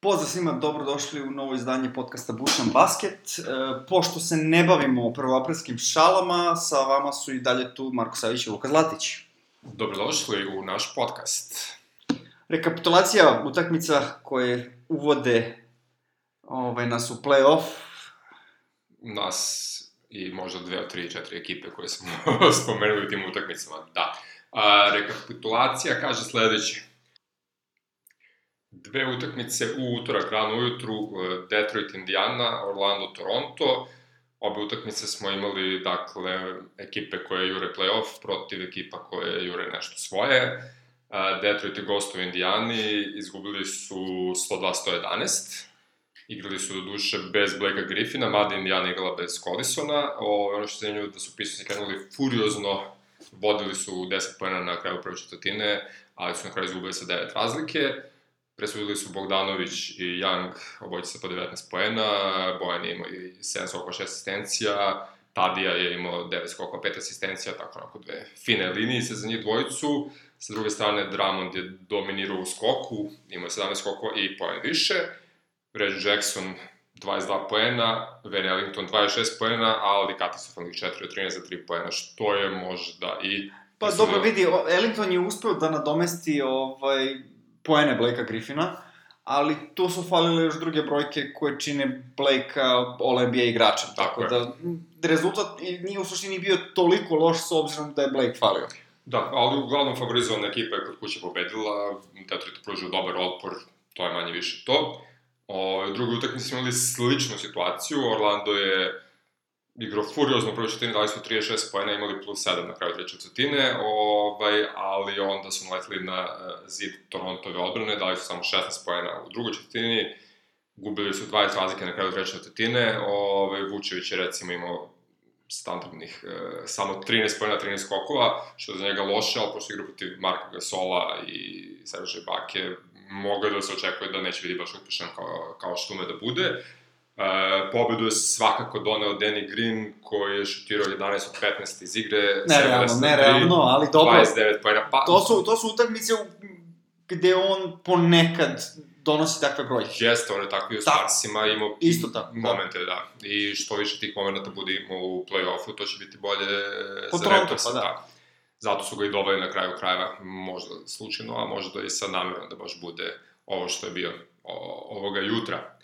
Pozdrav svima, dobrodošli u novo izdanje podcasta Bušan Basket. E, pošto se ne bavimo prvoaprilskim šalama, sa vama su i dalje tu Marko Savić i Luka Zlatić. Dobrodošli u naš podcast. Rekapitulacija utakmica koje uvode ovaj, nas u play-off. Nas i možda dve, tri, četiri ekipe koje smo spomenuli u tim utakmicama, da. A, rekapitulacija kaže sledeće. Dve utakmice u utorak rano ujutru, e, Detroit, Indiana, Orlando, Toronto. Obe utakmice smo imali, dakle, ekipe koje jure playoff protiv ekipa koje jure nešto svoje. E, Detroit je gost u Indijani, izgubili su 102-111. Igrali su do duše bez Blakea Griffina, mada Indiana igrala bez Collisona. O, ono što zanimljivo da su pisani krenuli furiozno, vodili su 10 pojena na kraju prve četvrtine, ali su na kraju izgubili sa 9 razlike presudili su Bogdanović i Young, obojice sa po 19 poena, Bojan je imao i 7 skokova 6 asistencija, Tadija je imao 9 skokova 5 asistencija, tako onako dve fine linije se za njih dvojicu. Sa druge strane, Drummond je dominirao u skoku, imao 17 skokova i poen više. Reggie Jackson 22 poena, Van Ellington 26 poena, ali katastrofalnih 4 od 13 za 3 poena, što je možda i... Pa dobro, vidi, Ellington je uspeo da nadomesti ovaj, poene Blakea Griffina, ali tu su falile još druge brojke koje čine Blakea All-NBA igračem, tako, tako da rezultat nije u suštini bio toliko loš s obzirom da je Blake falio. Da, ali uglavnom favorizovana ekipa je kod kuće pobedila, Detroit je pružio dobar otpor, to je manje više to. O, drugi utakmici smo imali sličnu situaciju, Orlando je igrao furiozno prvo četvrtine, dali su 36 pojena, imali plus 7 na kraju treće četvrtine, ovaj, ali onda su naletili na uh, zid Torontove odbrane, dali su samo 16 pojena u drugoj četvrtini, gubili su 20 razlike na kraju treće četvrtine, ovaj, Vučević je recimo imao standardnih uh, samo 13 pojena, 13 skokova, što je za njega loše, ali pošto igra protiv Marka Gasola i Serže Bake, mogao da se očekuje da neće biti baš uspešan kao, kao što ume da bude. Uh, pobedu je svakako doneo Danny Green, koji je šutirao 11 od 15 iz igre. Nerealno, nerealno, ali dobro. 29 pojena. Pa, to, su, to su utakmice gde on ponekad donosi takve brojke. Jeste, on je tako i u Starsima imao Isto tako, da. momente, da. da. I što više tih momenta bude imao u play-offu, to će biti bolje po za Raptorsa. Pa da. da. Zato su ga i doveli na kraju krajeva, možda slučajno, a možda i sa namjerom da baš bude ovo što je bio o, ovoga jutra.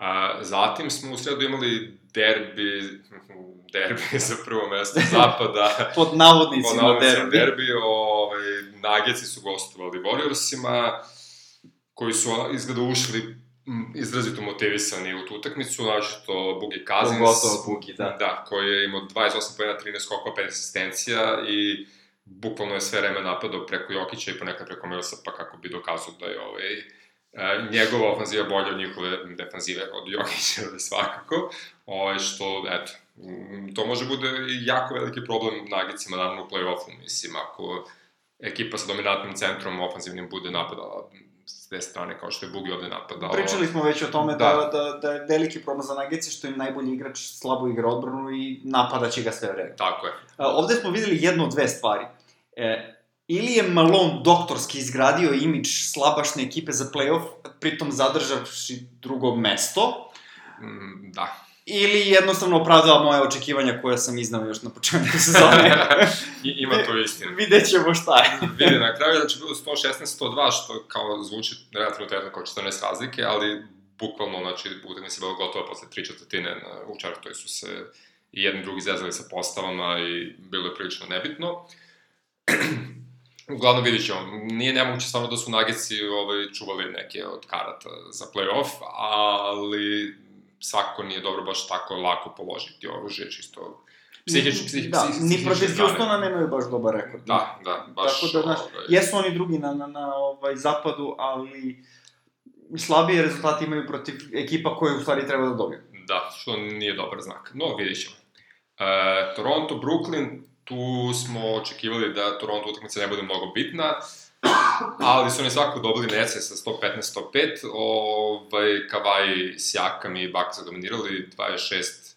A, zatim smo u sredu imali derbi, derbi za prvo mesto zapada. pod navodnicima, pod navodnicima derbi. derbi ovaj, Nageci su gostovali Warriorsima, koji su izgleda ušli izrazito motivisani u tu utakmicu, znači to Bugi Cousins. Pogotovo Bugi, da. Da, koji je imao 28 pojena, 13 skokova, 5 asistencija i bukvalno je sve vreme napadao preko Jokića i ponekad preko Milsa, pa kako bi dokazao da je ovaj, njegova ofanziva bolja od njihove defanzive, od Jokića svakako, ovaj, što, eto, to može bude jako veliki problem Nagicima, naravno u play-offu, mislim, ako ekipa sa dominantnim centrom ofanzivnim bude napadala s te strane, kao što je Bugi ovde napadao. Pričali smo već o tome da, da, da, da je veliki problem za Nagici što im najbolji igrač slabo igra odbranu i napada će ga sve vreme. Tako je. A, ovde smo videli jednu od dve stvari. E, ili je Malone doktorski izgradio imidž slabašne ekipe za playoff, pritom zadržavši drugo mesto. Mm, da. Ili jednostavno opravdava moje očekivanja koje sam iznao još na početku sezone. I, ima to istina. Vidjet ćemo šta je. Vidi, na kraju znači bilo 116-102, što kao zvuči relativno tretno kao 14 razlike, ali bukvalno, znači, utakmica je bila gotova posle tri četvrtine na, u čartoj su se i jedni drugi zezali sa postavama i bilo je prilično nebitno. Uglavnom vidit ćemo, nije nemoguće stvarno da su Nagici ovaj, čuvali neke od karata za playoff, ali svakako nije dobro baš tako lako položiti oružje, čisto psihički, psih, da, psih, ni protiv Houstona nemaju baš dobar rekord. Da, da, baš... Tako da, znaš, ovaj... jesu oni drugi na, na, na ovaj, zapadu, ali slabije rezultati imaju protiv ekipa koje u stvari treba da dobiju. Da, što nije dobar znak. No, vidit ćemo. E, Toronto, Brooklyn, tu smo očekivali da Toronto utakmica ne bude mnogo bitna, ali su oni svakako dobili Nece sa 115-105, ovaj, Kavaj s Jakam i Bak zadominirali, 26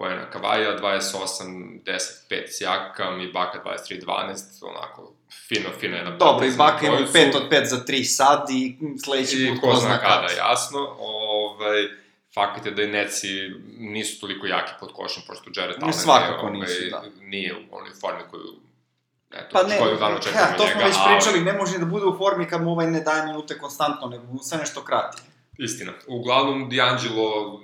pojena Kavaja, 28-10-5 s Jakam i Baka 23-12, onako fino, fino jedna Dobro, i Baka ima 5 od 5 za 3 sad i sledeći put ko zna kada. jasno. Ovaj, fakat je da i Neci nisu toliko jaki pod košem, pošto Jared Allen Svakako ovaj, nisu, da. nije u onoj formi koju Eto, pa ne, ja, to smo već pričali, ne može da bude u formi kad mu ovaj ne daje minute konstantno, nego mu sve nešto krati. Istina. Uglavnom, D'Angelo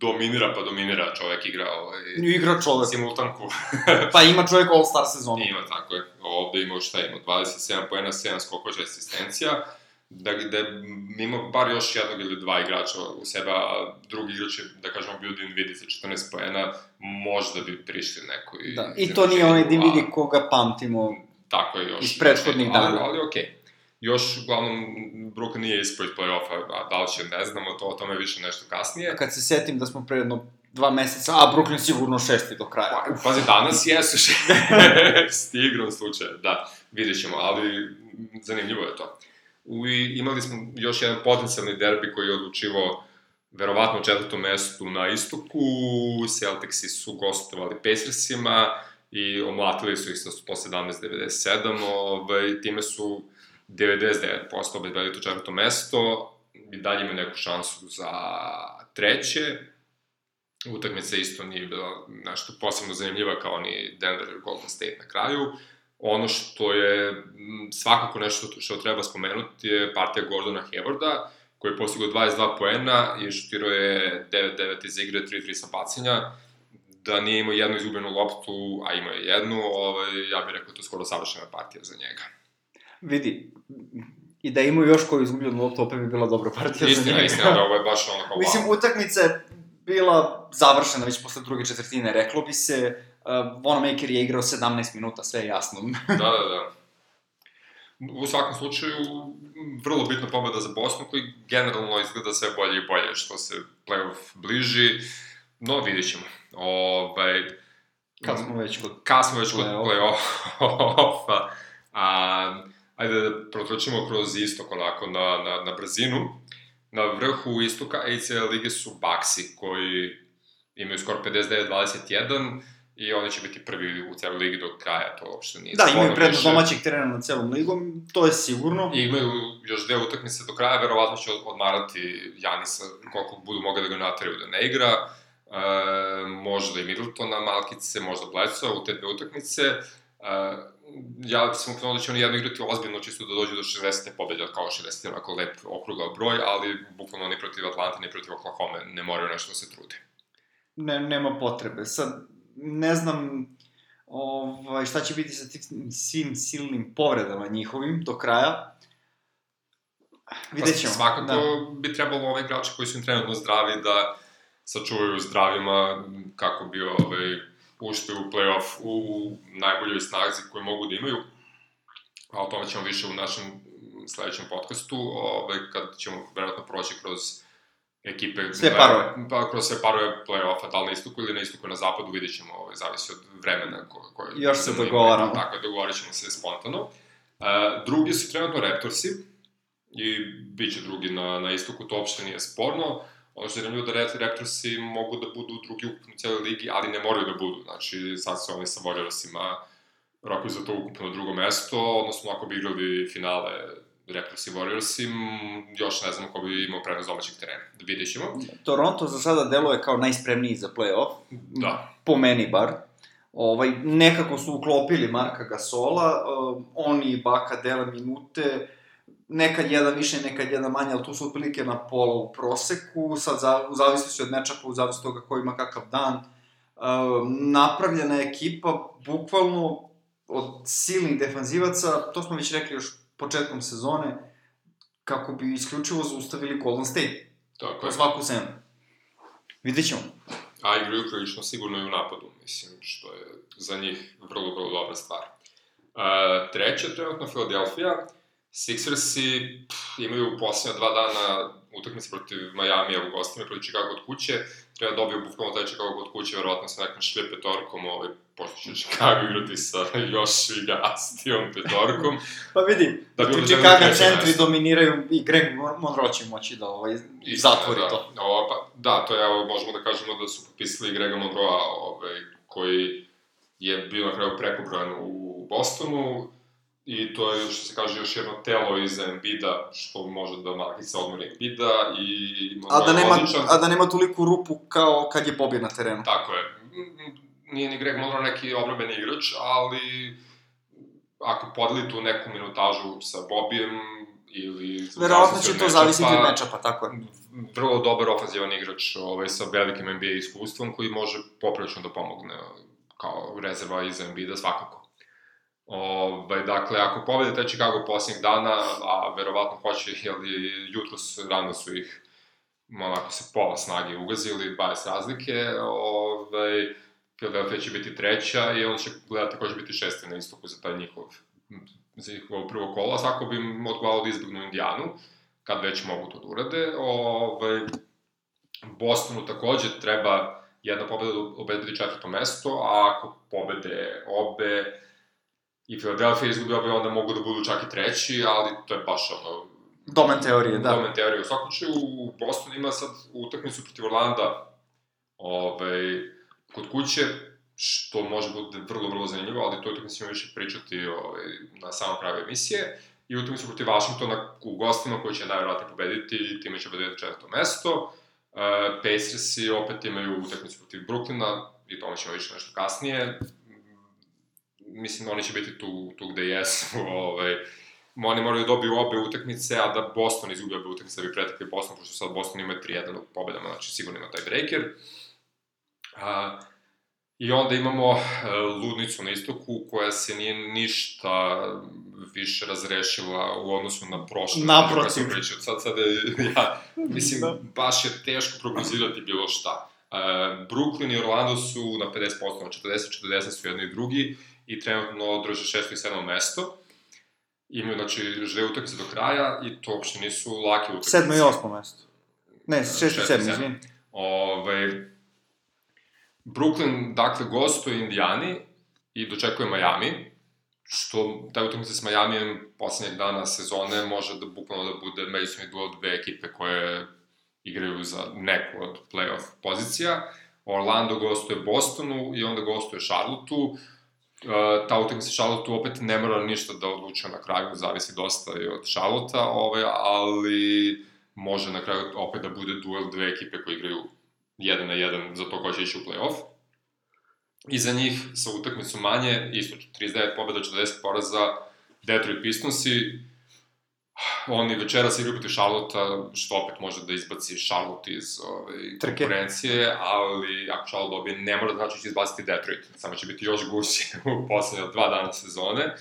dominira, pa dominira čovek igra ovaj, igra čovek. simultanku. pa ima čovek All-Star sezonu. Ima, tako je. Ovde ima šta ima, 27 poena, 7 skokova, 6 asistencija. Da, da ima bar još jednog ili dva igrača u sebe, a drugi igrač je, da kažemo, bio Dinvidi sa 14 poena, možda bi prišli neko i... Da, i to nije onaj Dinvidi koga pamtimo tako je, još, iz prethodnih dana. Ali, ali okej. Okay još uglavnom Brooklyn nije iz play-offa, a da li će, ne znamo, to o tome više nešto kasnije. A kad se setim da smo pre jedno dva meseca, a Brooklyn sigurno šesti do kraja. Pa, pazi, danas jesu šesti igrom slučaja, da, vidjet ćemo, ali zanimljivo je to. U, imali smo još jedan potencijalni derbi koji je odlučivo verovatno u četvrtom mestu na istoku, Celticsi su gostovali Pacersima i omlatili su ih sa 117-97, ovaj, time su 99% obezbedili to četvrto mesto, i dalje imaju neku šansu za treće. Utakmica isto nije bila nešto posebno zanimljiva kao ni Denver Golden State na kraju. Ono što je svakako nešto što treba spomenuti je partija Gordona Haywarda, koji je postigao 22 poena i šutirao je 9-9 iz igre, 3-3 sa bacanja. Da nije imao jednu izgubljenu loptu, a imao je jednu, ovaj, ja bih rekao da to je skoro savršena partija za njega vidi, i da imaju još koju izgubljenu loptu, opet bi bila dobra partija istina, za njega. Istina, istina, ovo je baš ono kao Mislim, utakmica je bila završena već posle druge četvrtine, reklo bi se, uh, Wanamaker je igrao 17 minuta, sve je jasno. da, da, da. U svakom slučaju, vrlo bitna pobeda za Bosnu, koji generalno izgleda sve bolje i bolje što se playoff bliži, no vidjet ćemo. Ovaj, kad smo već kod Kad smo već kod play-offa, a, ajde da protročimo kroz istok onako na, na, na brzinu. Na vrhu istoka ACL lige su Baxi koji imaju skoro 59-21 i oni će biti prvi u celoj ligi do kraja, to uopšte nije Da, imaju prednost domaćeg terena na celom ligom, to je sigurno. I imaju još dve utakmice do kraja, verovatno će odmarati Janisa koliko budu mogli da ga nateraju da ne igra. E, možda i Middletona, Malkice, možda Bledsoe u te dve utakmice. E, ja sam ukrenuo da će oni jedno igrati ozbiljno, čisto da dođu do 60. pobede, kao 60. onako lep okrugao broj, ali bukvalno ni protiv Atlanta, ni protiv Oklahoma ne moraju nešto da se trude. Ne, nema potrebe. Sad, ne znam ovaj, šta će biti sa tim svim silnim povredama njihovim do kraja. Vidjet ćemo. Pa, svakako da. bi trebalo ove igrače koji su im trenutno zdravi da sačuvaju zdravima kako bi ovaj, ušli u playoff u najboljoj snazi koju mogu da imaju, a o tome ćemo više u našem sledećem podcastu, ovaj, kad ćemo verovatno proći kroz ekipe... Sve parove. Pa, kroz sve parove play-offa, da li na istoku ili na istoku na zapadu, vidjet ćemo, ovaj, zavisi od vremena ko, koje... Još se dogovaramo. Tako, dogovarit ćemo se spontano. Uh, drugi su trenutno Raptorsi, i bit će drugi na, na istoku, to uopšte nije sporno. Ono što je zanimljivo da Raptorsi mogu da budu drugi ukupno u cijeloj ligi, ali ne moraju da budu. Znači, sad su oni sa Warriorsima rokaju za to ukupno drugo mesto, odnosno ako bi igrali finale Raptors i Warriorsi, još ne znam ko bi imao prednost domaćeg terena. Da vidjet ćemo. Toronto za sada deluje kao najspremniji za play-off. Da. Po meni bar. Ovaj, nekako su uklopili Marka Gasola, uh, oni i Baka dele minute, nekad jedan više, nekad jedan manje, ali tu su otprilike na pola u proseku, sad za, u zavisnosti od mečapa, u zavisnosti toga ko ima kakav dan. Uh, napravljena je ekipa, bukvalno od silnih defanzivaca, to smo već rekli još početkom sezone, kako bi isključivo zaustavili Golden State. Tako je. Svaku senu. Vidjet ćemo. A igraju prilično sigurno i u napadu, mislim, što je za njih vrlo, vrlo dobra stvar. Uh, treća trenutno Philadelphia, Sixersi pff, imaju posljednja dva dana utakmice protiv Majamija u gostima protiv Chicago od kuće, treba da dobiju bukvalno taj Chicago od kuće, verovatno sa nekom šlje petorkom, ovaj, pošto će Chicago igrati sa još i gastijom petorkom. pa vidi, da ti Chicago centri nešto. dominiraju i Greg Monroe će moći da ovaj, Isto, zatvori da, to. O, pa, da, to je, evo, možemo da kažemo da su popisali Grega Monroa, ovaj, koji je bio na kraju prekobrojan u Bostonu, I to je, što se kaže, još jedno telo iza Embida, što može da makice odmori Embida i... A da, nema, odličan... a da nema toliko rupu kao kad je Bobby na terenu. Tako je. Nije ni Greg Monroe neki obrambeni igrač, ali ako podeli tu neku minutažu sa Bobijem, ili... Verovatno će to zavisiti od meča, pa tako je. Vrlo dobar ofanzivan igrač ovaj, sa velikim NBA iskustvom koji može poprilično da pomogne kao rezerva iza Embiida svakako. Ovaj, dakle, ako pobede taj Chicago posljednjeg dana, a verovatno hoće, jer jutros rano su ih onako se pola snage ugazili, 20 razlike, ovaj, Philadelphia će biti treća i on će gledati ko će biti šesti na istoku za taj njihov za njihovo prvo kolo, svako bi im odgovaralo da izbjegnu Indijanu, kad već mogu to da urade. Ovaj, Bostonu takođe treba jedna pobeda da obediti četvrto mesto, a ako pobede obe i Philadelphia izgubi obe, onda mogu da budu čak i treći, ali to je baš ono... Domen teorije, da. Domen teorije. U svakom slučaju, Boston ima sad utakmicu protiv Orlanda, ovaj, kod kuće, što može biti vrlo, vrlo zanimljivo, ali to utakmicu ćemo više pričati ovaj, na samom kraju emisije. I utakmicu protiv Washingtona u gostima koji će najvjerojatnije pobediti i time će pobediti četvrto mesto. Uh, Pacersi opet imaju utakmicu protiv Brooklyna i tome ćemo više nešto kasnije. Mislim, oni će biti tu, tu gde jesu. ovaj, oni moraju da dobiju obe utakmice, a da Boston izgubi obe utakmice da bi pretekli Boston, pošto sad Boston ima 3-1 u pobedama, znači sigurno ima taj breaker. Uh, I onda imamo uh, ludnicu na istoku koja se nije ništa više razrešila u odnosu na prošle. Naprotiv. Pričao. Sad, sad je, ja, mislim, da. baš je teško prognozirati bilo šta. Uh, Brooklyn i Orlando su na 50%, na 40-40 su jedni i drugi i trenutno drže šesto i sedmo mesto. Imaju, znači, žele utakmice do kraja i to uopšte nisu lake utakmice. Sedmo i osmo mesto. Ne, šesto i sedmo, izvini. Ove, ovaj, Brooklyn, dakle, gostuje Indijani i dočekuje Miami, što taj utakmica s Miamijem poslednjeg dana sezone može da bukvalno da bude međusobni duel dve ekipe koje igraju za neku od playoff pozicija. Orlando gostuje Bostonu i onda gostuje Charlotteu. Uh, ta utakmica Charlotteu opet ne mora ništa da odlučuje na kraju, zavisi dosta i od Charlotta, ovaj, ali može na kraju opet da bude duel dve ekipe koje igraju 1 na 1 za to ko će ići u play-off. I za njih sa utakmicom manje, isto 39 pobjeda, 40 poraza, Detroit Pistonsi, oni večera se igraju protiv Charlotte, što opet može da izbaci Charlotte iz ove, ovaj, konkurencije, ali ako Charlotte dobije, ne mora da znači da će izbaciti Detroit, samo će biti još guši u poslednje dva dana sezone.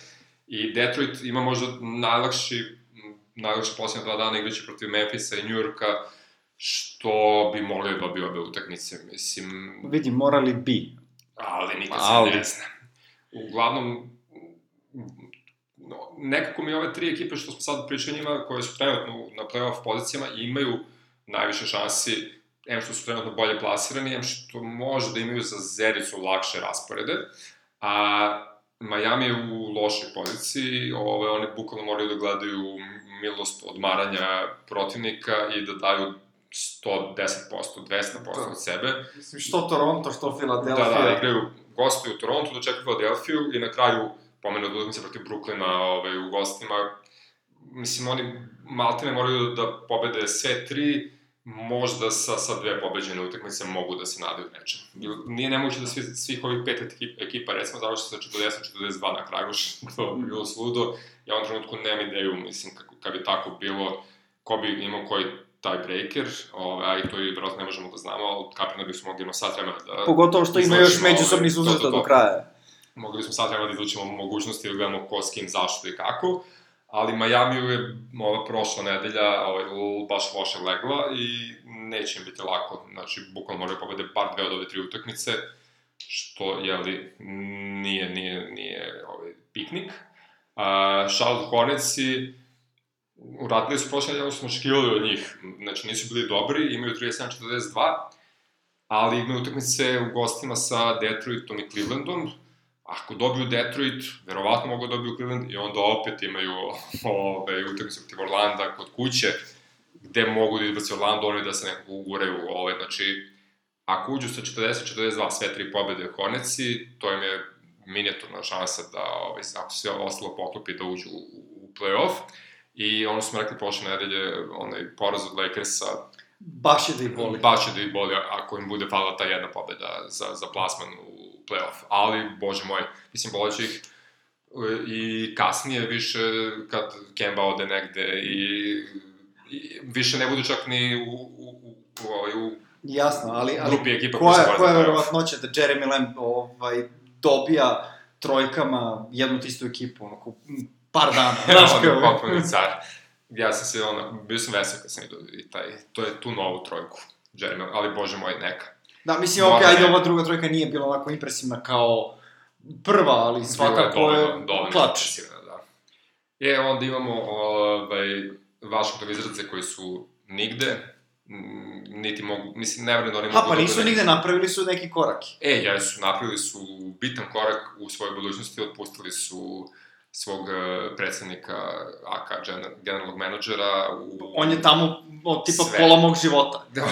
I Detroit ima možda najlakši, najlakši poslednje dva dana igraće protiv Memphisa i New Yorka, što bi mogli da dobiju obe utakmice, mislim... Vidi, morali bi. Ali nikad ali... se ne zna. Uglavnom, no, nekako mi ove tri ekipe što smo sad pričali njima, koje su trenutno na playoff pozicijama, imaju najviše šansi, em što su trenutno bolje plasirani, em što može da imaju za Zericu lakše rasporede, a Miami je u lošoj poziciji, ove, oni bukvalno moraju da gledaju milost odmaranja protivnika i da daju 110%, 200% od sebe. Mislim, što Toronto, što Philadelphia. Da, da, igraju gosti u Toronto, dočekaju Philadelphia i na kraju pomenu od utakmice protiv Brooklyna ovaj, u gostima. Mislim, oni maltene moraju da pobede sve tri, možda sa, sa dve pobeđene utakmice mogu da se nadaju nečem. Nije nemoguće da svi, svih ovih pet ekipa, ekipa recimo, završi sa 40-42 na kraju, što bi bilo sludo. Ja u ovom trenutku nemam ideju, mislim, kako, kad bi tako bilo, ko bi imao koji tiebreaker, ovaj, to i vjerojatno ne možemo da znamo, ali kapirno bismo mogli imamo sad vremena da... Pogotovo što ima još međusobni ovaj, susreta do kraja. Mogli bismo sad vremena da izlučimo mogućnosti da gledamo ko s kim, zašto i kako, ali Miami je ova prošla nedelja ovaj, baš loše legla i neće im biti lako, znači bukvalno moraju pobede bar dve od ove tri utakmice, što, jeli, nije, nije, nije ovaj, piknik. Uh, Charlotte Hornetsi, uradili su prošle nedelje, smo očekivali od njih. Znači, nisu bili dobri, imaju 37-42, ali imaju utakmice u gostima sa Detroitom i Clevelandom. Ako dobiju Detroit, verovatno mogu da dobiju Cleveland i onda opet imaju ove, utakmice protiv Orlanda kod kuće, gde mogu da izbaci Orlando, oni da se nekako uguraju. Ove, znači, ako uđu sa 40-42 sve tri pobede Hornetsi, to im je minijaturna šansa da, ovaj, ako se ostalo poklopi, da uđu u, u play-off. I ono smo rekli prošle nedelje, onaj poraz od Lakersa, Baš je da ih boli. Baš je da ih boli ako im bude falila ta jedna pobeda za, za plasman u play-off. Ali, bože moj, mislim, boleće ih e, i kasnije više kad Kemba ode negde i, i više ne budu čak ni u, u, u, u, ovaj, u Jasno, ali, ali grupi ekipa koja, koja koja je verovatnoća da Jeremy Lamb ovaj, dobija trojkama jednu te istu ekipu, onako, par dana, znaš on je kao... potpuni car. Ja sam se, ono, bio sam vesel kad sam vidio i taj, to je tu novu trojku. Jeremy, ali bože moj, neka. Da, mislim, okej, ajde, ne. ova druga trojka nije bila onako impresivna kao prva, ali svakako je dovoljno- dovoljno klač. da. E, onda imamo ovaj, Washington Wizardse koji su nigde, niti mogu, mislim, ne vrem da oni Ha, mogu pa da nisu bude- nigde napravili su neki korak. E, jesu, napravili su bitan korak u svojoj budućnosti, otpustili su svog eh, predsednika AK gen- generalnog menadžera u... On je tamo, od tipa Sve. pola mog života. Da.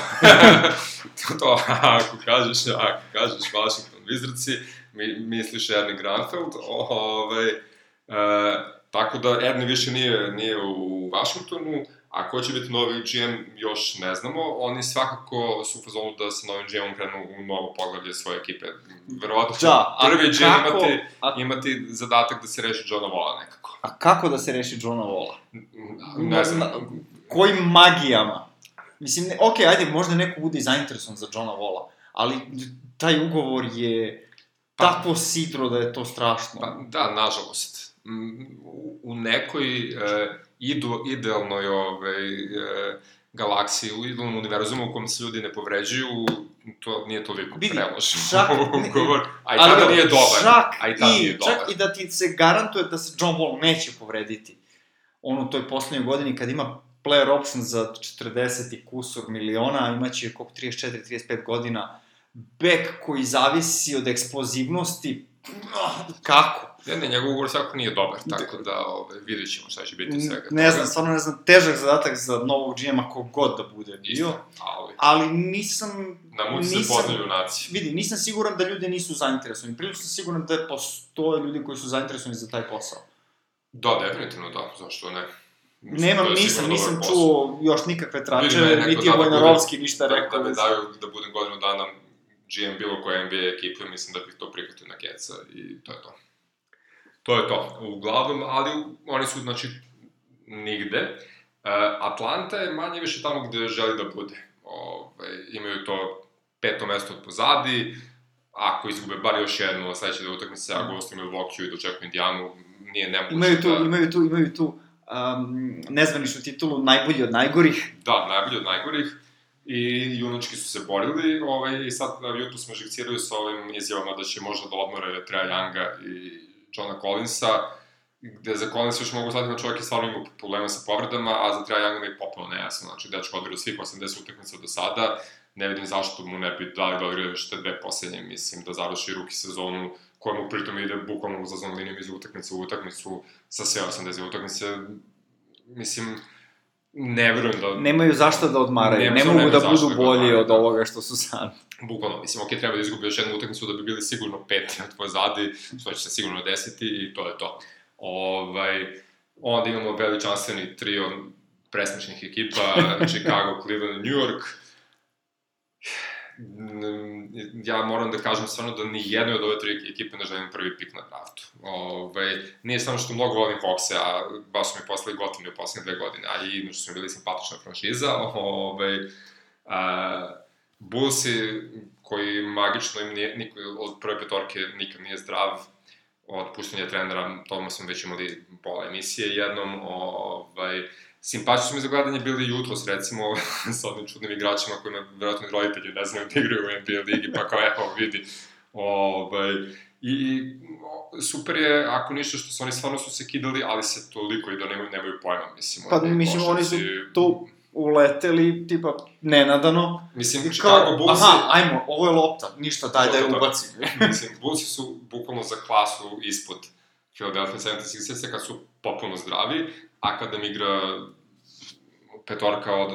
to, ako kažeš, ako kažeš Washington Wizardsi, mi, misliš Ernie Granfeld, ovaj, e, tako da Ernie više nije, nije u Washingtonu, a ko će biti novi GM još ne znamo, oni svakako su u fazonu da sa novim GM-om krenu u novo poglavlje svoje ekipe. Verovatno će Da, prvi GM kako- imati, a- imati zadatak da se reši Johna Walla nekako. A kako da se reši Johna Walla? Ne znam, Na- Kojim magijama? Mislim, ne, okej, ajde, možda neko bude i zainteresovan za Johna Walla, ali taj ugovor je Pa- tako sidro da je to strašno. Pa, da, nažalost. U, u nekoj e, idu, idealnoj ovaj, e, galaksiji, u idealnom univerzumu u kom se ljudi ne povređuju, to nije toliko Vidi, preložen čak- ugovor, a i tada nije dobar. Čak, a i tada i, nije dobar. čak i da ti se garantuje da se John Wall neće povrediti. On u toj poslednjoj godini kad ima player option za 40 i kusur miliona, imaće koliko 34-35 godina, bek koji zavisi od eksplozivnosti, kako? Ne, ne, njegov ugovor svakako nije dobar, tako da ovaj, vidjet ćemo šta će biti svega. Ne toga. znam, stvarno ne znam, težak zadatak za novog GM-a kogod da bude bio, Isto, ali ali nisam... na muci se nisam- poznaju junaci. Vidi, nisam siguran da ljudi nisu zainteresovani. Prilično sam siguran da postoje ljudi koji su zainteresovani za taj posao. Da, definitivno da, zašto ne. Mislim, Nemam, je nisam, nisam čuo još nikakve neko niti je da Vojnarovski ništa da, rekao. da me vezi. daju da budem godinu dana GM bilo koje NBA ekipe, mislim da bih to prihvatio na keca i to je to. To je to. Uglavnom, ali oni su, znači, nigde. Uh, Atlanta je manje više tamo gde želi da bude. Ove, imaju to peto mesto od pozadi, ako izgube bar još jednu na sledeće dve utakmice, a gostuju Milwaukee i dočekuju Indijanu, nije nemoguće Imaju tu, da... imaju tu, imaju tu um, nezvaničnu titulu najbolji od najgorih. Da, najbolji od najgorih. I junački su se borili, ovaj, i sad na YouTube smo živcirali sa ovim izjavama da će možda da odmore Treja Younga i Johna Collinsa, gde za Collinsa još mogu shvatiti da čovjek je stvarno imao problema sa povredama, a za Treja Younga mi je potpuno nejasno. Znači, dečko odigrao svih 80 utakmica do sada, ne vidim zašto mu ne bi dali da odigra još te dve poslednje, mislim, da završi ruki sezonu, koja mu pritom ide bukvalno za zon linijom iz utakmice u utakmicu, sa sve 80 utakmice, mislim, ne verujem da... Nemaju zašto da odmaraju, ne samo mogu da budu da bolji odmaraju, od da. ovoga što su sad. Bukvalno, mislim, ok, treba da izgubi još jednu utakmicu da bi bili sigurno peti od pozadi, što će se sigurno desiti i to je to. Ovaj, onda imamo veličanstveni trio presmešnih ekipa, Chicago, Cleveland, New York. Ja moram da kažem stvarno da ni jednoj od ove tri ekipe ne želim prvi pik na draftu. Ove, nije samo što mnogo volim Hawkse, a baš su mi poslali gotivni u poslednje dve godine, a i što su mi bili simpatična franšiza. Ove, a, Bullsi, koji magično im nije, niko od prve petorke nikad nije zdrav, od puštenja trenera, to smo već imali pola emisije jednom, ovaj, simpatični su mi za gledanje bili jutros, recimo, sa onim čudnim igračima kojima verovatno roditelji ne znaju da igraju u NBA ligi, pa kao evo vidi. Ovaj, I super je, ako ništa, što su oni stvarno su se kidali, ali se toliko i da nemaju, nemaju pojma, mislim. Pa, oni mislim, oni su tu uleteli, tipa, nenadano. Mislim, I Chicago kao, Bullsi... aha, ajmo, ovo je lopta, ništa, daj da je ubacim. Mislim, Bullsi su bukvalno za klasu ispod Philadelphia 76 kad su popuno zdravi, a kada mi igra petorka od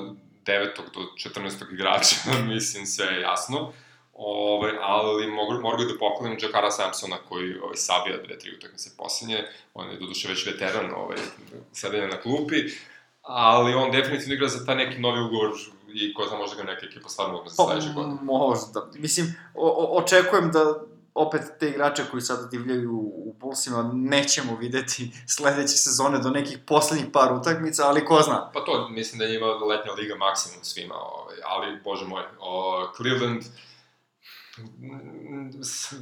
9. do 14. igrača, mislim, sve je jasno. Ove, ovaj, ali mogu, mogu da poklonim Jakara Samsona koji ovaj, sabija dve, tri utakmice poslednje. On je doduše već veteran ovaj, sedenja na klupi. Ali on definitivno igra za taj neki novi ugovor i ko zna možda ga neka ekipa stvarno uzme za pa, sledeće godine. Možda. Mislim, o, o, očekujem da opet te igrače koji sada divljaju u Bullsima nećemo videti sledeće sezone do nekih poslednjih par utakmica, ali ko zna. Pa to, mislim da je njima letnja liga maksimum svima, ovaj, ali, bože moj, o, Cleveland,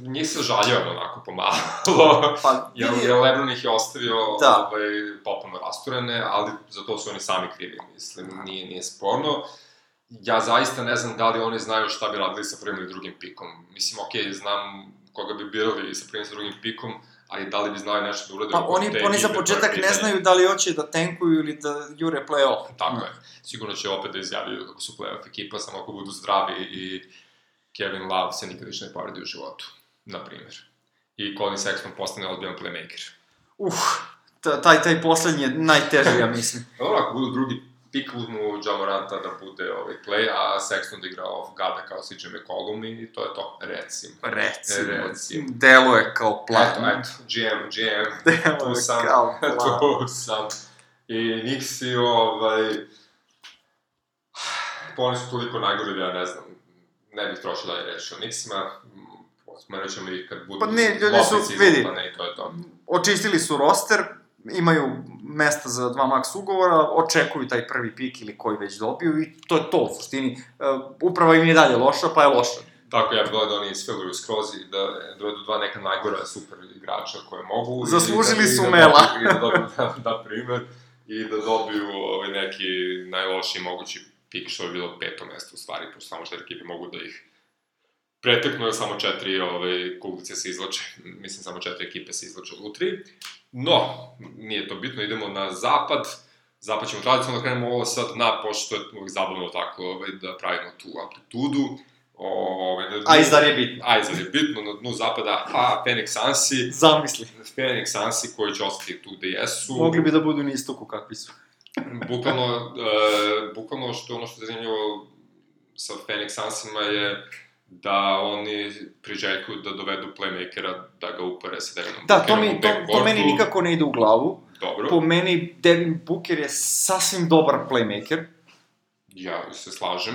njih se žaljavam onako pomalo, pa, jer, jer Lebron ih je ostavio da. ovaj, popuno rasturene, ali za to su oni sami krivi, mislim, nije, nije sporno. Ja zaista ne znam da li oni znaju šta bi radili sa prvim ili drugim pikom. Mislim, okej, okay, znam koga bi birali sa prvim i sa drugim pikom, ali da li bi znali nešto da urade pa oni, oni za početak ne znaju da li hoće da tenkuju ili da jure play-off. Tako mm. je. Sigurno će opet da izjavljaju kako su play-off ekipa, samo ako budu zdravi i Kevin Love se nikad više ne povredi u životu, na primjer. I Colin Sexton postane ozbiljan playmaker. Uh, taj, taj poslednji je najteži, ja mislim. Dobro, ako budu drugi pik uzmu Jamoranta da bude ovaj play, a Sexton da igra off guarda kao CJ McCollum i to je to, recimo. Recimo. recimo. Delo je kao plan. Eto, eto, GM, GM, Delo tu sam, kao plan. tu sam. I Nixi, ovaj, pa oni su toliko najgori da ja ne znam, ne bih trošio dalje reći o Nixima, spomenut ćemo ih kad budu pa ne, ljudi su, vidi, i to je to. Očistili su roster, imaju mesta za dva maks ugovora, očekuju taj prvi pik ili koji već dobiju i to je to u suštini. Uh, uprava im je dalje loša, pa je loša. Tako, ja bih da oni isfiluju skroz i da dovedu dva neka najgora super igrača koje mogu. Zaslužili da, su da Mela. I da dobiju, da, da primer, i da dobiju ovaj, neki najlošiji mogući pik, što je bilo peto mesto u stvari, pošto samo četiri ekipe mogu da ih preteknu, samo četiri ove, ovaj, kuglice se izlače, mislim samo četiri ekipe se izlače u tri. No, nije to bitno, idemo na zapad, zapad ćemo tradicionalno da krenemo ovo sad na, pošto je uvijek zabavno tako ovaj, da pravimo tu amplitudu. Ove, na dnu, a izar je bitno. A izar je bitno, na dnu zapada, a Phoenix Sansi. Zamisli. Phoenix Sansi koji će ostati tu gde jesu. Mogli bi da budu na istoku kakvi su. bukvalno, e, bukvalno što ono što je zanimljivo sa Phoenix Sansima je da oni priželjkuju da dovedu playmakera da ga upare sa Devinom da, to, mi, to, to meni nikako ne ide u glavu. Dobro. Po meni Devin Booker je sasvim dobar playmaker. Ja se slažem.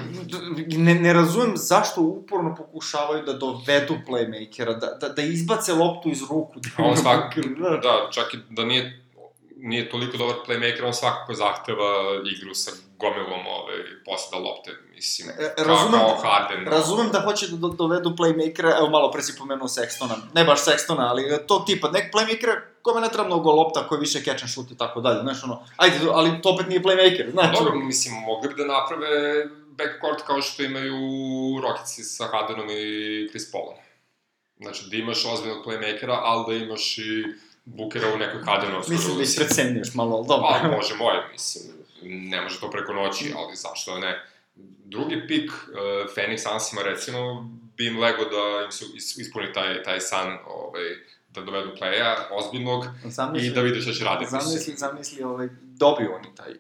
Ne, ne razumem zašto uporno pokušavaju da dovedu playmakera, da, da, da izbace loptu iz ruku. Da on svak, da, čak i da nije nije toliko dobar playmaker, on svakako zahteva igru sa gomilom poseda lopte, mislim, e, razumem, kao, kao Harden. Razumem da hoće da dovedu playmakera, evo malo pre si pomenuo Sextona, ne baš Sextona, ali to tipa, nek playmakera kome ne treba mnogo lopta, koji više catch and shoot i tako dalje, znaš ono, ajde, ali to opet nije playmaker, znači. Dobro, mislim, mogli bi da naprave backcourt kao što imaju Rocketsi sa Hardenom i Chris Paulom. Znači, da imaš ozbiljnog playmakera, ali da imaš i Bukera u nekoj Hardenovskoj Mislim da ih precenjuješ malo, ali dobro. Pa, može moje, mislim, ne može to preko noći, ali zašto ne. Drugi pik, uh, Phoenix Sunsima recimo, bi im lego da im se ispuni taj, taj san, ovaj, da dovedu playa ozbiljnog zamisli, i da vide šta će raditi. Zamisli, zamisli, ovaj, dobiju oni taj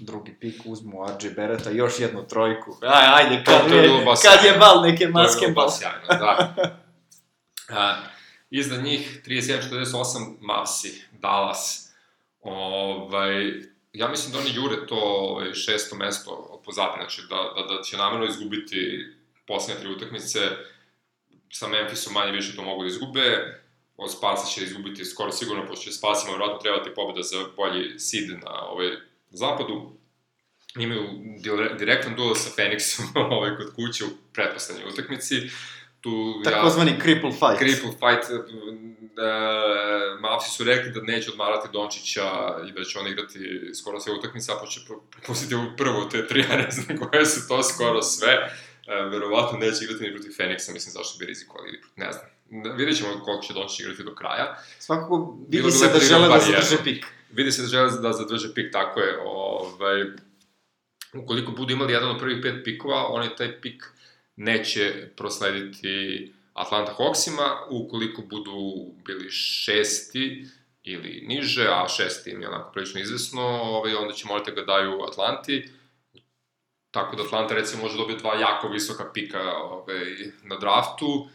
drugi pik, uzmu RJ Bereta, još jednu trojku. Aj, ajde, kad, to, to je, je kad je bal neke maske bal. To je bilo da. Uh, Iza njih 37-48 Mavsi, Dallas. Ovaj, ja mislim da oni jure to ovaj, šesto mesto od pozadnje, znači da, da, da će namerno izgubiti poslednje tri utakmice, sa Memphisom manje više to mogu da izgube, od Spasa će izgubiti skoro sigurno, pošto će Spasima vjerojatno trebati pobjeda za bolji seed na ovaj, zapadu. Imaju direktan duel sa Phoenixom ovaj, kod kuće u pretposlednjoj utakmici. Tu... Takozvani ja, cripple fight. Cripple fight. E, Mavsi su rekli da neće odmarati Dončića i da će on igrati skoro sve utakmice, a će propustiti ovu prvo te tri, ja ne znam koje su to skoro sve. E, verovatno neće igrati ni protiv Feniksa, mislim zašto bi rizikovali, ne znam. Vidjet ćemo koliko će Dončić igrati do kraja. Svakako vidi se da žele da zadrže pik. Vidi se da žele da zadrže pik, tako je. Ovaj, ukoliko budu imali jedan od prvih pet pikova, oni taj pik neće proslediti Atlanta Hawksima, ukoliko budu bili šesti ili niže, a šesti im je onako prilično izvesno, ovaj, onda će morati da ga daju Atlanti. tako da Atlanta recimo može dobiti dva jako visoka pika ovaj, na draftu,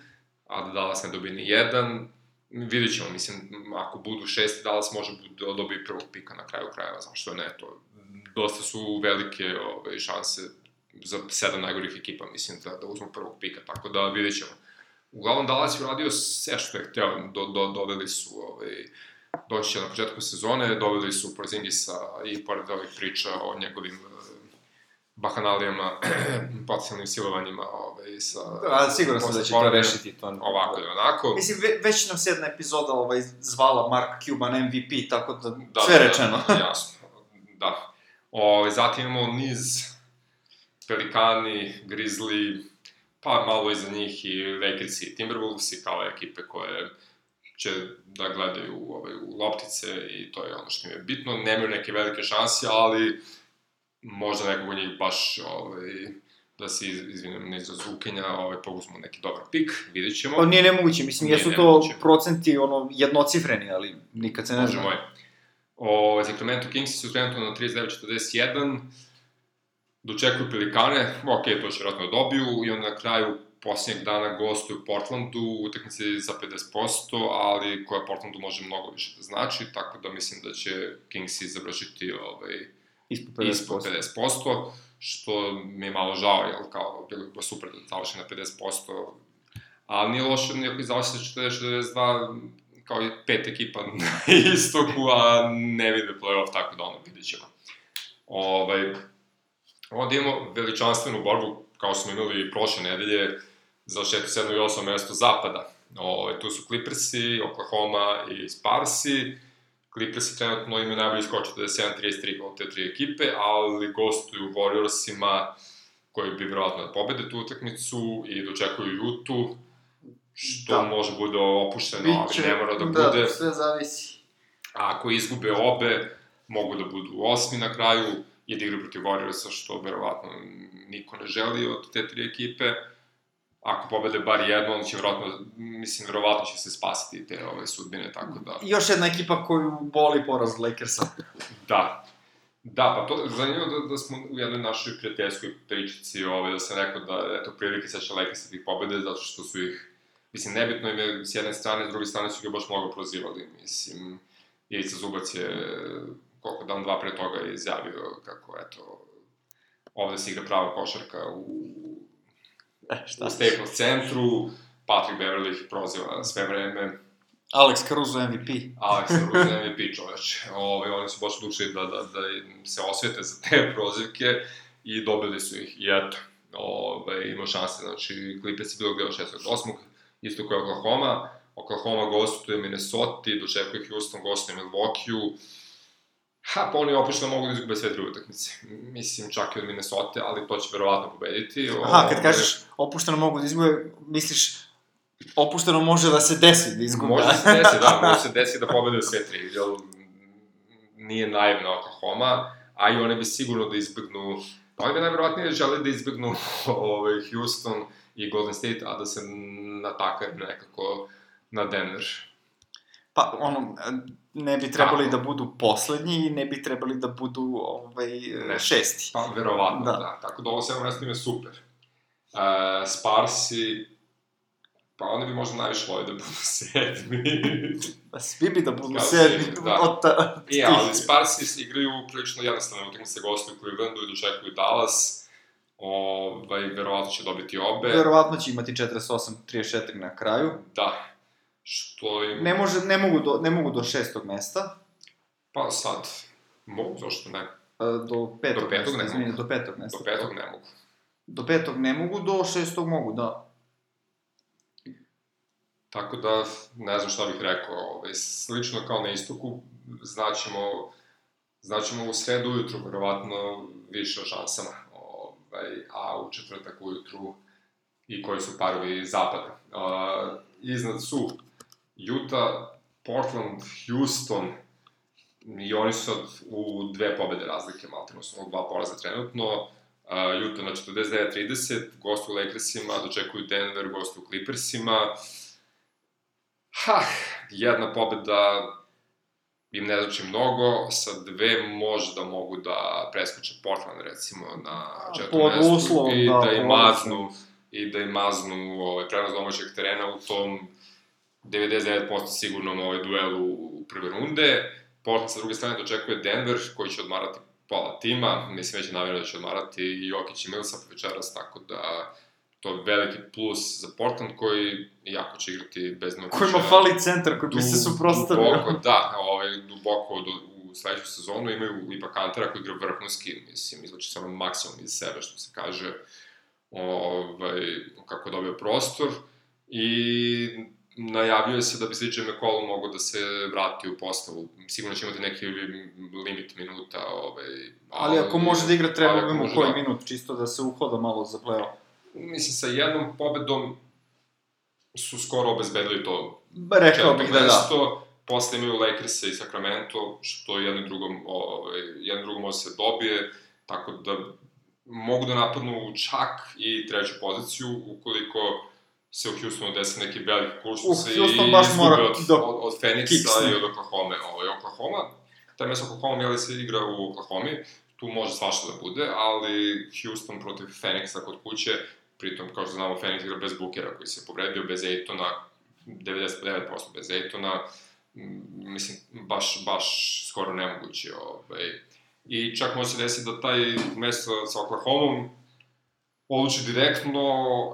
a da Dallas ne dobije ni jedan, vidit ćemo, mislim, ako budu šesti, Dallas može da dobije prvog pika na kraju krajeva, zašto ne, to dosta su velike ovaj, šanse za sedam najgorih ekipa, mislim, da, da uzmu prvog pika, tako da vidit ćemo. Uglavnom, Dallas je uradio sve što je hteo, do, do, doveli su ovaj, doći na početku sezone, doveli su Porzingisa i pored ovih priča o njegovim bahanalijama, potencijalnim silovanjima ovaj, sa... Da, sigurno sam da će to rešiti. To... Ovako ili onako. Mislim, ve, već nam se jedna epizoda ovaj, zvala Mark Cuban MVP, tako da, da sve da, rečeno. Da, jasno, da. O, ovaj, zatim imamo niz Pelikani, Grizzly, pa malo iza njih i Lakers i Timberwolves i kao ekipe koje će da gledaju ovaj, u loptice i to je ono što im je bitno. Nemaju neke velike šanse, ali možda nekog od njih baš ovaj, da se iz, izvinem ne za zukenja, ovaj, poguzmo neki dobar pik, vidjet ćemo. Pa nije nemoguće, mislim, nije jesu nemoguće. to procenti ono, jednocifreni, ali nikad se ne zna. Može O, Sacramento Kings su trenutno na 39-41, dočekuju Pelikane, ok, to će vratno da dobiju, i onda na kraju posljednjeg dana gostuju u Portlandu, utakmice za 50%, ali koja Portlandu može mnogo više da znači, tako da mislim da će Kingsi završiti ovaj, ispod 50%. Ispod 50%, što mi je malo žao, jel, kao, bilo bi super da završi na 50%, ali nije loše, nije ako završi sa 40-42, kao i pet ekipa na istoku, a ne vide playoff, tako da ono, vidit ćemo. Ovaj, onda imamo veličanstvenu borbu, kao smo imali prošle nedelje, za 6. 7. i 8. mesto zapada. Ovaj, tu su Clippersi, Oklahoma i Sparsi, Clippersi trenutno imaju najbolji skor 47-33 od te tri ekipe, ali gostuju Warriorsima koji bi vjerojatno da pobede tu utakmicu i dočekuju Jutu, što da. može bude opušteno, Biće, ali ne mora da, da bude. Da, sve zavisi. A ako izgube obe, mogu da budu osmi na kraju, i da igraju protiv Warriorsa, što verovatno niko ne želi od te tri ekipe ako pobede bar jedno, on će vjerojatno, mislim, vjerovatno će se spasiti te ove sudbine, tako da... Još jedna ekipa koju boli poraz Lakersa. da. Da, pa to, zanimljivo da, da smo u jednoj našoj prijateljskoj pričici, ove, da sam rekao da, eto, prilike će Lakersa tih pobede, zato što su ih, mislim, nebitno im je s jedne strane, s druge strane su ga baš mnogo prozivali, mislim, Ivica Zubac je, koliko dan, dva pre toga je izjavio kako, eto, ovde se igra prava košarka u E, šta? U Staples centru, Patrick Beverly ih proziva sve vreme. Alex Caruso MVP. Alex Caruso MVP, čoveč. Ove, oni su baš odlučili da, da, da se osvete za te prozivke i dobili su ih. I eto, ove, ima šanse, znači, Clippers je bilo gledao 6. 8. Isto kao Oklahoma. Oklahoma gostuje Minnesota, dočekuje Houston, gostuje Milwaukee. Ha, pa oni opušteno mogu da izgube sve druge utakmice. Mislim, čak i od Minnesota, ali to će verovatno pobediti. Aha, kad kažeš opušteno mogu da izgube, misliš opušteno može da se desi da izgube. Može da se desi, da, može se desi da pobede sve tri, jer nije naivna Oklahoma, a i one bi sigurno da izbegnu, pa oni bi najverovatnije želi da izbegnu ovaj, Houston i Golden State, a da se natakaju nekako na Denver. Pa, ono, ne bi trebali Tako. da budu poslednji i ne bi trebali da budu ovaj, ne, šesti. Pa, verovatno, da. da. Tako da ovo sedmo mesto je super. Uh, Sparsi, pa oni bi možda najviše volili da budu sedmi. Pa svi bi da budu Kao sedmi. Da. Od ta, I, ali Sparsi igraju prilično jednostavno utakmice gostuju Clevelandu i dočekuju Dallas. Ovaj, verovatno će dobiti obe. Verovatno će imati 48-34 na kraju. Da, Što im... Ne, može, ne, mogu do, ne mogu do šestog mesta. Pa sad, mogu, zašto ne? Do petog, do petog mesta, ne mogu. do petog mesta. Do petog ne mogu. Do petog ne mogu, do šestog mogu, da. Tako da, ne znam šta bih rekao, ovaj, slično kao na istoku, znaćemo, znaćemo u sredu ujutru, verovatno, više o šansama, ovaj, a u četvrtak ujutru i koji su parovi zapada. Uh, iznad su Utah, Portland, Houston, i oni su sad u dve pobede razlike, malo su dva poraza trenutno, uh, Utah na 49-30, gostu u Lakersima, dočekuju Denver, gostu u Clippersima. Ha, jedna pobeda im ne znači mnogo, sa dve možda mogu da preskoče Portland recimo na četvrtom mestu uslovom, i da, da im maznu i da im maznu ovaj, prenos domaćeg terena u tom 99% sigurnom ovaj, duelu u prve runde. Portland sa druge strane dočekuje Denver, koji će odmarati pola tima, mislim već je navrno da će odmarati i Jokić i Millsap večeras, tako da to je veliki plus za Portland koji jako će igrati bez Nurkića. Kojima fali centar koji bi se suprostavio. Duboko, da, ovaj, duboko do, u sledeću sezonu imaju ipak Antera koji igra vrhunski, mislim, izlači samo maksimum iz sebe, što se kaže, ovaj, kako je dobio prostor. I najavljuje se da bi CJ McCollum mogo da se vrati u postavu. Sigurno će imati neki limit minuta. Ovaj, ali, ali ako može da igra, treba bi mu koji da... minut, čisto da se uhoda malo za play-off. Mislim, sa jednom pobedom su skoro obezbedili to. Rekao bih da da. Posle imaju Lakersa i Sacramento, što jedno drugom, ovaj, jedno drugom može se dobije, tako da mogu da napadnu čak i treću poziciju, ukoliko se u Houstonu desi neki veliki kursus i Houston baš mora od, da od, od Phoenixa i od Oklahoma. Ovaj, Oklahoma, taj mesto Oklahoma, jeli se igra u Oklahoma, tu može svašta da bude, ali Houston protiv Phoenixa kod kuće, pritom, kao što znamo, Phoenix igra bez Bukera koji se povredio, bez Ejtona, 99% bez Ejtona, mislim, baš, baš skoro nemoguće. Ovaj. I čak može se desiti da taj mesto sa Oklahomom odluči direktno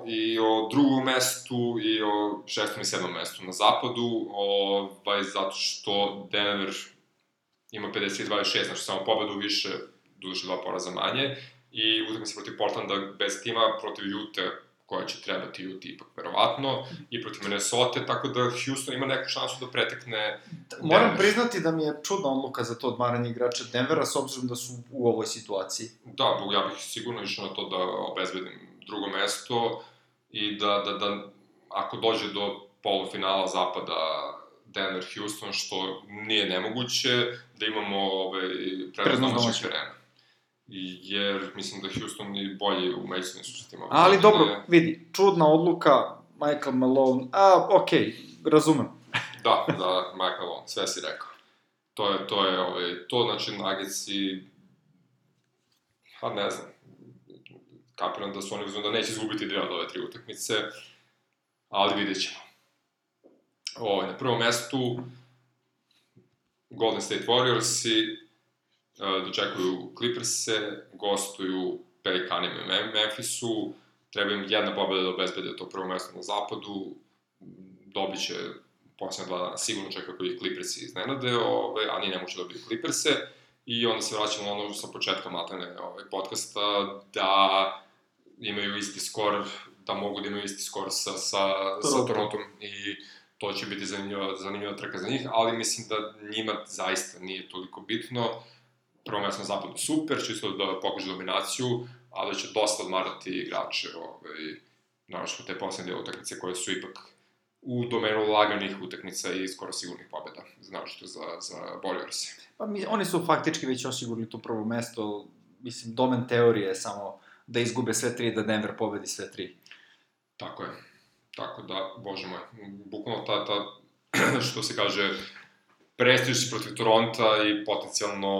i o drugom mestu i o šestom i sedmom mestu na zapadu, ovaj, zato što Denver ima 53-26, znači samo pobedu više, duže dva poraza manje, i utakmice protiv Portlanda bez tima, protiv Jute, koja će trebati Jute ipak verovatno, i protiv Minnesota, tako da Houston ima neku šansu da pretekne Moram Denver. priznati da mi je čudna odluka za to odmaranje igrača Denvera, s obzirom da su u ovoj situaciji. Da, ja bih sigurno išao na to da obezbedim drugo mesto i da, da, da ako dođe do polufinala zapada Denver-Houston, što nije nemoguće, da imamo ovaj, prednost domaćeg terena jer mislim da Houston je bolji u međusobnim susretima. Ali da dobro, je... vidi, čudna odluka, Michael Malone, a, okej, okay, razumem. da, da, Michael Malone, sve si rekao. To je, to je, ovaj, to znači Nuggetsi, pa ne znam, kapiram da su oni uzmano da neće izgubiti dve od ove tri utakmice, ali vidjet ćemo. Ovaj, na prvom mestu Golden State Warriors i dočekuju Clippers-e, gostuju Pelikanima i Memphisu, treba im jedna pobeda da obezbede to prvo mesto na zapadu, dobit će posljednja dva dana, sigurno čeka koji Clippersi iznenade, ove, a nije nemoće dobiti Clippers-e, i onda se vraćamo na ono sa početka matane ovaj, podcasta, da imaju isti skor, da mogu da imaju isti skor sa, sa, sa Torontom i to će biti zanimljiva, zanimljiva trka za njih, ali mislim da njima zaista nije toliko bitno prvo mesto na zapadu super, čisto da pokaže dominaciju, ali će dosta odmarati igrače, ovaj, naravno te poslednje utakmice koje su ipak u domenu laganih utakmica i skoro sigurnih pobjeda, naročito za, za Warriors. Pa mi, oni su faktički već osigurili to prvo mesto, mislim, domen teorije je samo da izgube sve tri, da Denver pobedi sve tri. Tako je. Tako da, bože moj, bukvalno ta, ta, što se kaže, prestiž protiv Toronta i potencijalno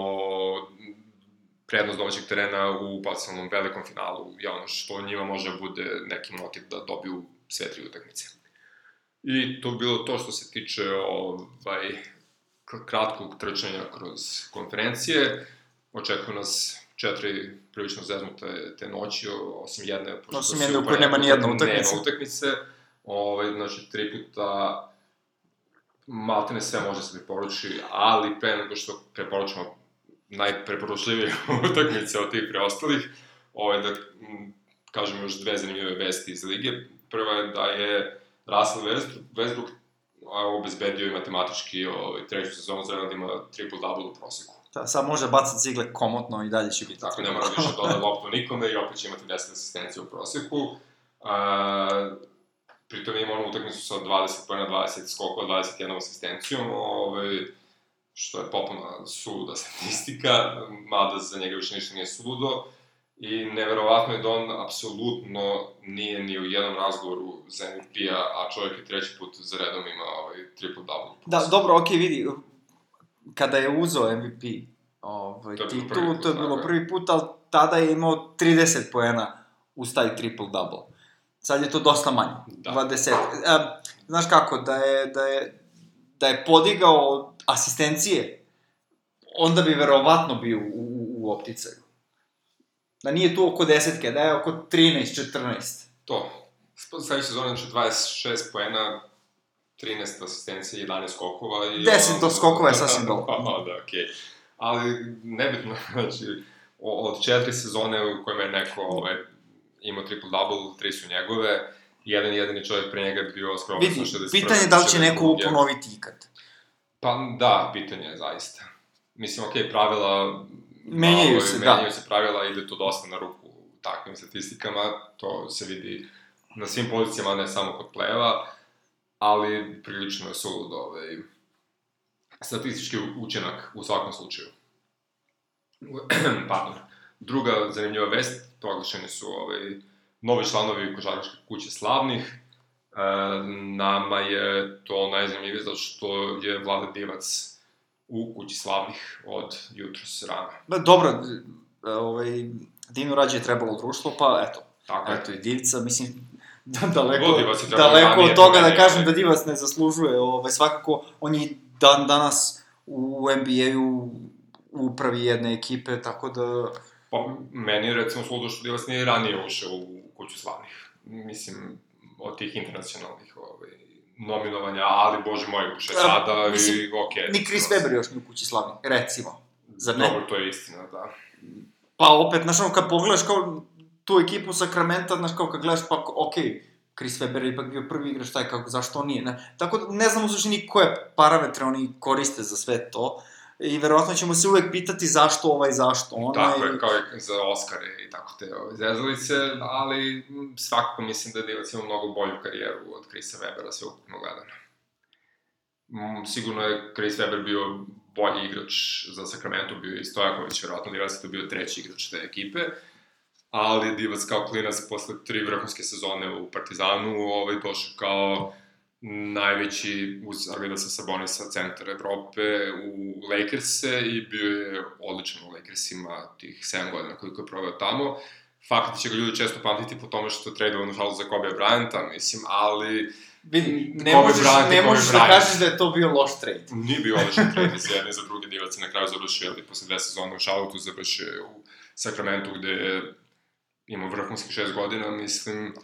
prednost domaćeg terena u potencijalnom velikom finalu je ono što njima može bude neki motiv da dobiju sve tri utakmice. I to bilo to što se tiče ovaj, kratkog trčanja kroz konferencije. Očekuju nas četiri prilično zeznute te noći, osim jedne, pošto osim jedne u kojoj nema ni jedna utakmica. Nema utakmice. Ovaj, znači, tri puta maltene sve može se preporuči, ali pre nego što preporučamo najpreporučljivije utakmice od tih preostalih, ovaj, da m, kažemo još dve zanimljive vesti iz lige. Prva je da je Russell Westbrook obezbedio i matematički ovaj, treću sezonu za da ima triple-double u proseku. Da, sad može bacati cigle komotno i dalje će biti. Tako, ne mora više doda loptu nikome i opet će imati 10 asistencija u proseku. A, pritom ima onu utakmicu sa 20 pojena, 20 skokova, 21 asistencijom, ovaj, što je popuna suluda statistika, mada za njega više ništa nije suludo. I neverovatno je da on apsolutno nije ni u jednom razgovoru za MVP-a, a čovjek je treći put za redom ima ovaj triple double. Da, dobro, okej, okay, vidi, kada je uzeo MVP ovaj, To titulu, to je bilo prvi put, ali tada je imao 30 poena uz taj triple-double. Sad je to dosta manje, Da. 20. E, znaš kako, da je, da je, da je podigao asistencije, onda bi verovatno bio u, u, u opticaju. Da nije tu oko desetke, da je oko 13-14. To. Sledeće sezone, znači 26 poena, 13 asistencija, 11 skokova i... 10 do skokova je sasvim dovoljno. Pa, da, okej. Okay. Ali, nebitno, znači, od četiri sezone u kojima je neko ovaj, imao triple-double, tri su njegove, jedan jedini čovjek pre njega je bio skroman Vidi, sa 61. pitanje je da li će neko 62.. ponoviti ikad. Pa da, pitanje je zaista. Mislim, okej, okay, pravila... Menjaju malo, se, da. Menjaju se pravila, ide to dosta na ruku takvim statistikama, to se vidi na svim pozicijama, ne samo kod play-eva, ali prilično je sulud ovaj, statistički učinak u svakom slučaju. Pardon. Druga zanimljiva vest, proglašeni su ovaj, novi članovi košarkaške kuće slavnih, E, nama je to najzanimljivije zato što je Vlada Divac u kući slavnih od jutros rana. Da, dobro, e, ovaj, Dinu rađe je trebalo društvo, pa eto, Tako je. eto i Divica, mislim, da, daleko, daleko od toga da kažem da Divac ne zaslužuje, ovaj, svakako, on je dan danas u NBA-u upravi jedne ekipe, tako da, Pa, meni je recimo što Divac nije ranije ušao u kuću slavnih. Mislim, od tih internacionalnih ovaj, nominovanja, ali, bože moj, uše A, sada mislim, i okej. ni Chris Webber još nije u kući slavni, recimo. Zar ne? Dobro, to je istina, da. Pa opet, znaš, ono, kad pogledaš kao tu ekipu Sakramenta, znaš, kao kad gledaš, pa, okej, okay, Chris Webber je ipak bio prvi igrač, taj kako, zašto on nije, ne? Tako da, ne znam u suštini koje parametre oni koriste za sve to, i verovatno ćemo se uvek pitati zašto ovaj, zašto onaj. Tako je, kao i za Oscare i tako te ove, zezalice, ali svakako mislim da Divac ima mnogo bolju karijeru od Chrisa Webera, sve ukupno gledano. Sigurno je Chris Webber bio bolji igrač za Sacramento, bio i Stojaković, verovatno Divac je to bio treći igrač te ekipe, ali Divac kao klinac posle tri vrhunske sezone u Partizanu ovaj, došao kao najveći uz Arvidasa Sabonisa centar Evrope u Lakers-e i bio je odličan u Lakersima tih 7 godina koliko je proveo tamo. Fakt će ga ljudi često pamtiti po tome što je tradovan u žalu za Kobe Bryanta, mislim, ali Vidi, ne Kobe možeš, Bryant ne možeš da kažeš da je to bio loš trade. nije bio odličan trade za jedne za druge divac je na kraju završio, ali posle dve sezone u Charlotteu završio u Sacramento gde je imao vrhunskih šest godina, mislim,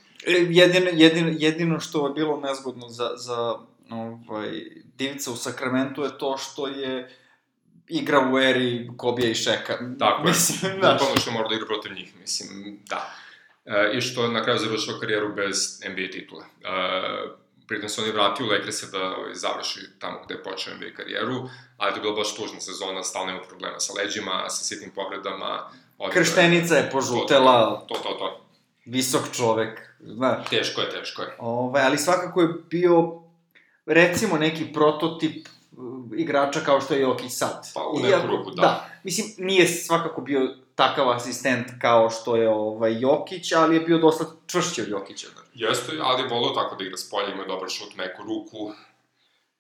Jedino, jedino, jedino što je bilo nezgodno za, za ovaj, Divica u Sakramentu je to što je igra u eri Kobija i Šeka. Tako je. Mislim, znaš. Bukvalno što mora da igra protiv njih, mislim, da. E, I što je na kraju završio karijeru bez NBA titule. E, pritom se on je vratio u Lakers da ovaj, završi tamo gde je počeo NBA karijeru, ali to je bila baš tužna sezona, stalno ima problema sa leđima, sa sitnim povredama. je- Krštenica je požutela, To, to, to. visok čovek, znaš. Teško je, teško je. Ovaj, ali svakako je bio, recimo, neki prototip uh, igrača kao što je Jokić sad. Pa, u neku ruku, da. da. Mislim, nije svakako bio takav asistent kao što je ovaj, Jokić, ali je bio dosta čvršći od Jokića. Da. Jeste, ali je volio tako da igra s polja, ima dobar šut, meku ruku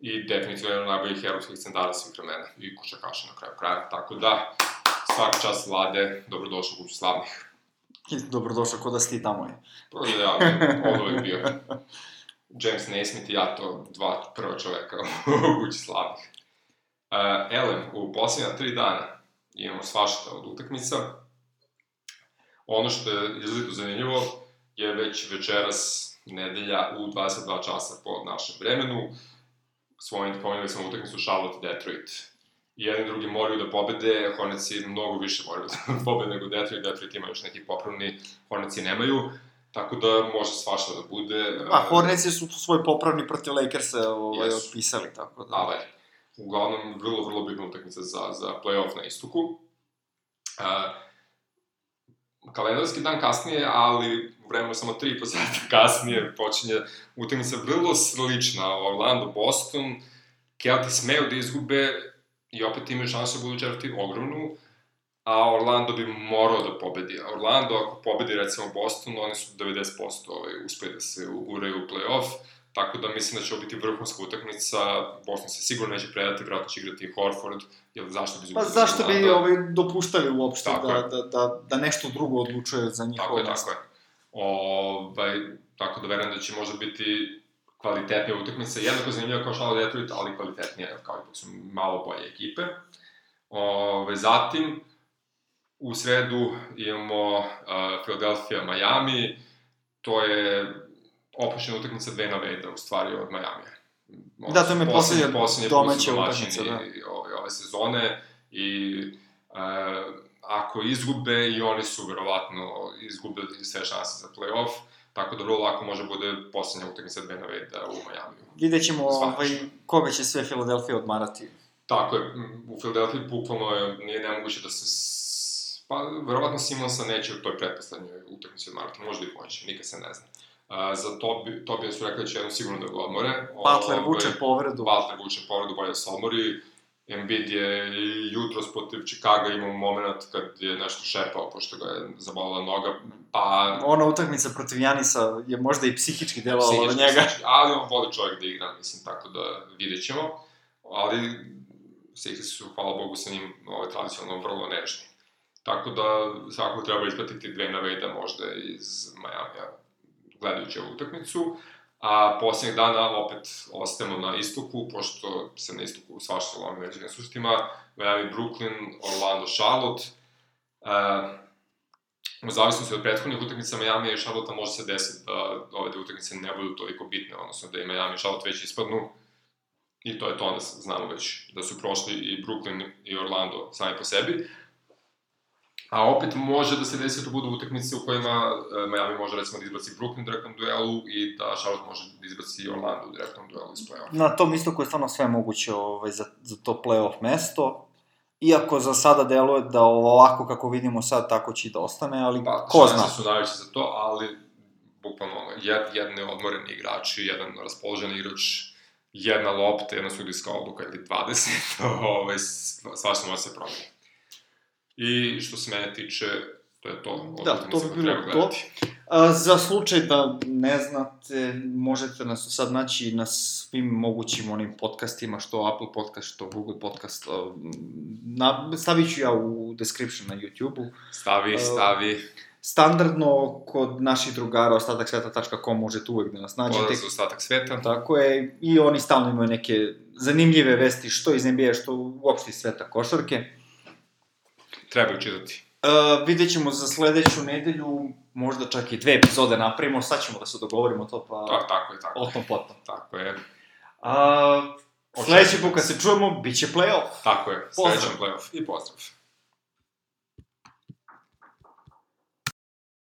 i definitivno jedan najboljih evropskih centara svih vremena i košakaša na kraju kraja, tako da svaka čast vlade, dobrodošao u kuću slavnih. Dobrodošao, kod da si ti tamo je. To je ja, ovo je bio. James Naismith i ja, to dva prva čoveka u kući slavnih. Uh, Elem, u posljednja tri dana imamo svašta od utakmica. Ono što je izuzetno zanimljivo je već večeras nedelja u 22 časa po našem vremenu. Svojim pomenuli smo utakmicu Charlotte Detroit. Jedan i drugi moraju da pobede, Hornetsi mnogo više moraju da pobede nego Detroit, Detroit ima još neki popravni, Hornetsi nemaju. Tako da može svašta da bude. Pa, Hornetsi su svoj popravni protiv Lakersa ovaj, Jesu. otpisali, tako da. Ali, uglavnom, vrlo, vrlo bitna utakmica za, za play-off na istoku. Uh, kalendarski dan kasnije, ali vremenu samo 3,5 sata kasnije počinje utakmica vrlo slična. Orlando, Boston, Kelti smeju da izgube i opet imaju šansu da budu četvrti ogromnu, a Orlando bi morao da pobedi. A Orlando, ako pobedi recimo Boston, oni su 90% ovaj, uspeli da se uguraju u play-off, tako da mislim da će ovo biti vrhunska utakmica, Boston se sigurno neće predati, vjerojatno će igrati Horford, jer zašto bi Pa zašto bi ovaj, dopuštali uopšte da, da, da, da nešto drugo odlučuje za njih Tako je, tako je. Ovaj, tako da verujem da će možda biti kvalitetnija utakmica, jednako zanimljiva kao Charlotte Detroit, ali kvalitetnija, kao ipak su malo bolje ekipe. Ove, zatim, u sredu imamo uh, Philadelphia, Miami, to je opuštena utakmica Dwayna Wade, u stvari, od Miami. Da, to mi je poslednja domaća utakmica, da. Ove, ove sezone i uh, ako izgube i oni su verovatno izgubili sve šanse za play-off, tako da vrlo lako može bude poslednja utakmica Dwayna Wade u Miami. Vidjet ćemo ovaj, koga će sve Philadelphia odmarati. Tako je, u Philadelphia bukvalno je, nije nemoguće da se pa verovatno Simonsa neće u toj pretposlednjoj utakmici odmarati, možda i poneće, nikad se ne zna. Uh, za Tobi, Tobija su rekli da će jednom sigurno da ga odmore. Butler vuče povredu. Butler vuče povredu, bolje da se odmori. Embiid je i jutro protiv Chicago imao moment kad je nešto šepao, pošto ga je zabolila noga, pa... Ona utakmica protiv Janisa je možda i psihički delovala na njega. Psihički, ali on voli čovjek da igra, mislim, tako da vidjet ćemo. Ali Sixers su, hvala Bogu, sa njim ovaj, tradicionalno vrlo nežni. Tako da svakako treba ispratiti dve naveda možda iz Majamija gledajući ovu utakmicu. A posljednjeg dana opet ostajemo na istoku, pošto se na istoku svašta lomi među sustima. Miami, Brooklyn, Orlando, Charlotte. E, u zavisnosti od prethodnih utakmica Miami i Charlotte može se desiti da ove dve utakmice ne budu toliko bitne, odnosno da i Miami i Charlotte već ispadnu. I to je to, onda znamo već da su prošli i Brooklyn i Orlando sami po sebi. A opet može da se desi da budu utakmice u kojima e, Miami može recimo da izbaci Brooklyn u direktnom duelu i da Charlotte može da izbaci Orlando u direktnom duelu iz play-offa. Na tom istoku je stvarno sve moguće ovaj, za, za to play-off mesto. Iako za sada deluje da ovako kako vidimo sad, tako će i da ostane, ali pa, ko zna. su najveće za to, ali bukvalno jed, jedne odmoreni igrači, jedan raspoložen igrač, jedna lopta, jedna sudijska odluka ili 20, ovaj, svašta može se promeniti. I što se mene tiče, to je to. Da, to bi bilo to. A, za slučaj da ne znate, možete nas sad naći na svim mogućim onim podcastima, što Apple podcast, što Google podcast. Na, stavit ću ja u description na YouTube-u. Stavi, stavi. Standardno, kod naših drugara, ostataksveta.com možete uvek da nas nađete. Podac ostatak sveta. Tako je, i oni stalno imaju neke zanimljive vesti, što iz NBA, što uopšte iz sveta košarke. Treba čitati. Uh, vidjet ćemo za sledeću nedelju, možda čak i dve epizode napravimo, sad ćemo da se dogovorimo to, pa... Tak, tako je, tako. O tom potom. Tako je. A, sledeći put kad se čujemo, bit će play-off. Tako je, sledeći play-off i pozdrav.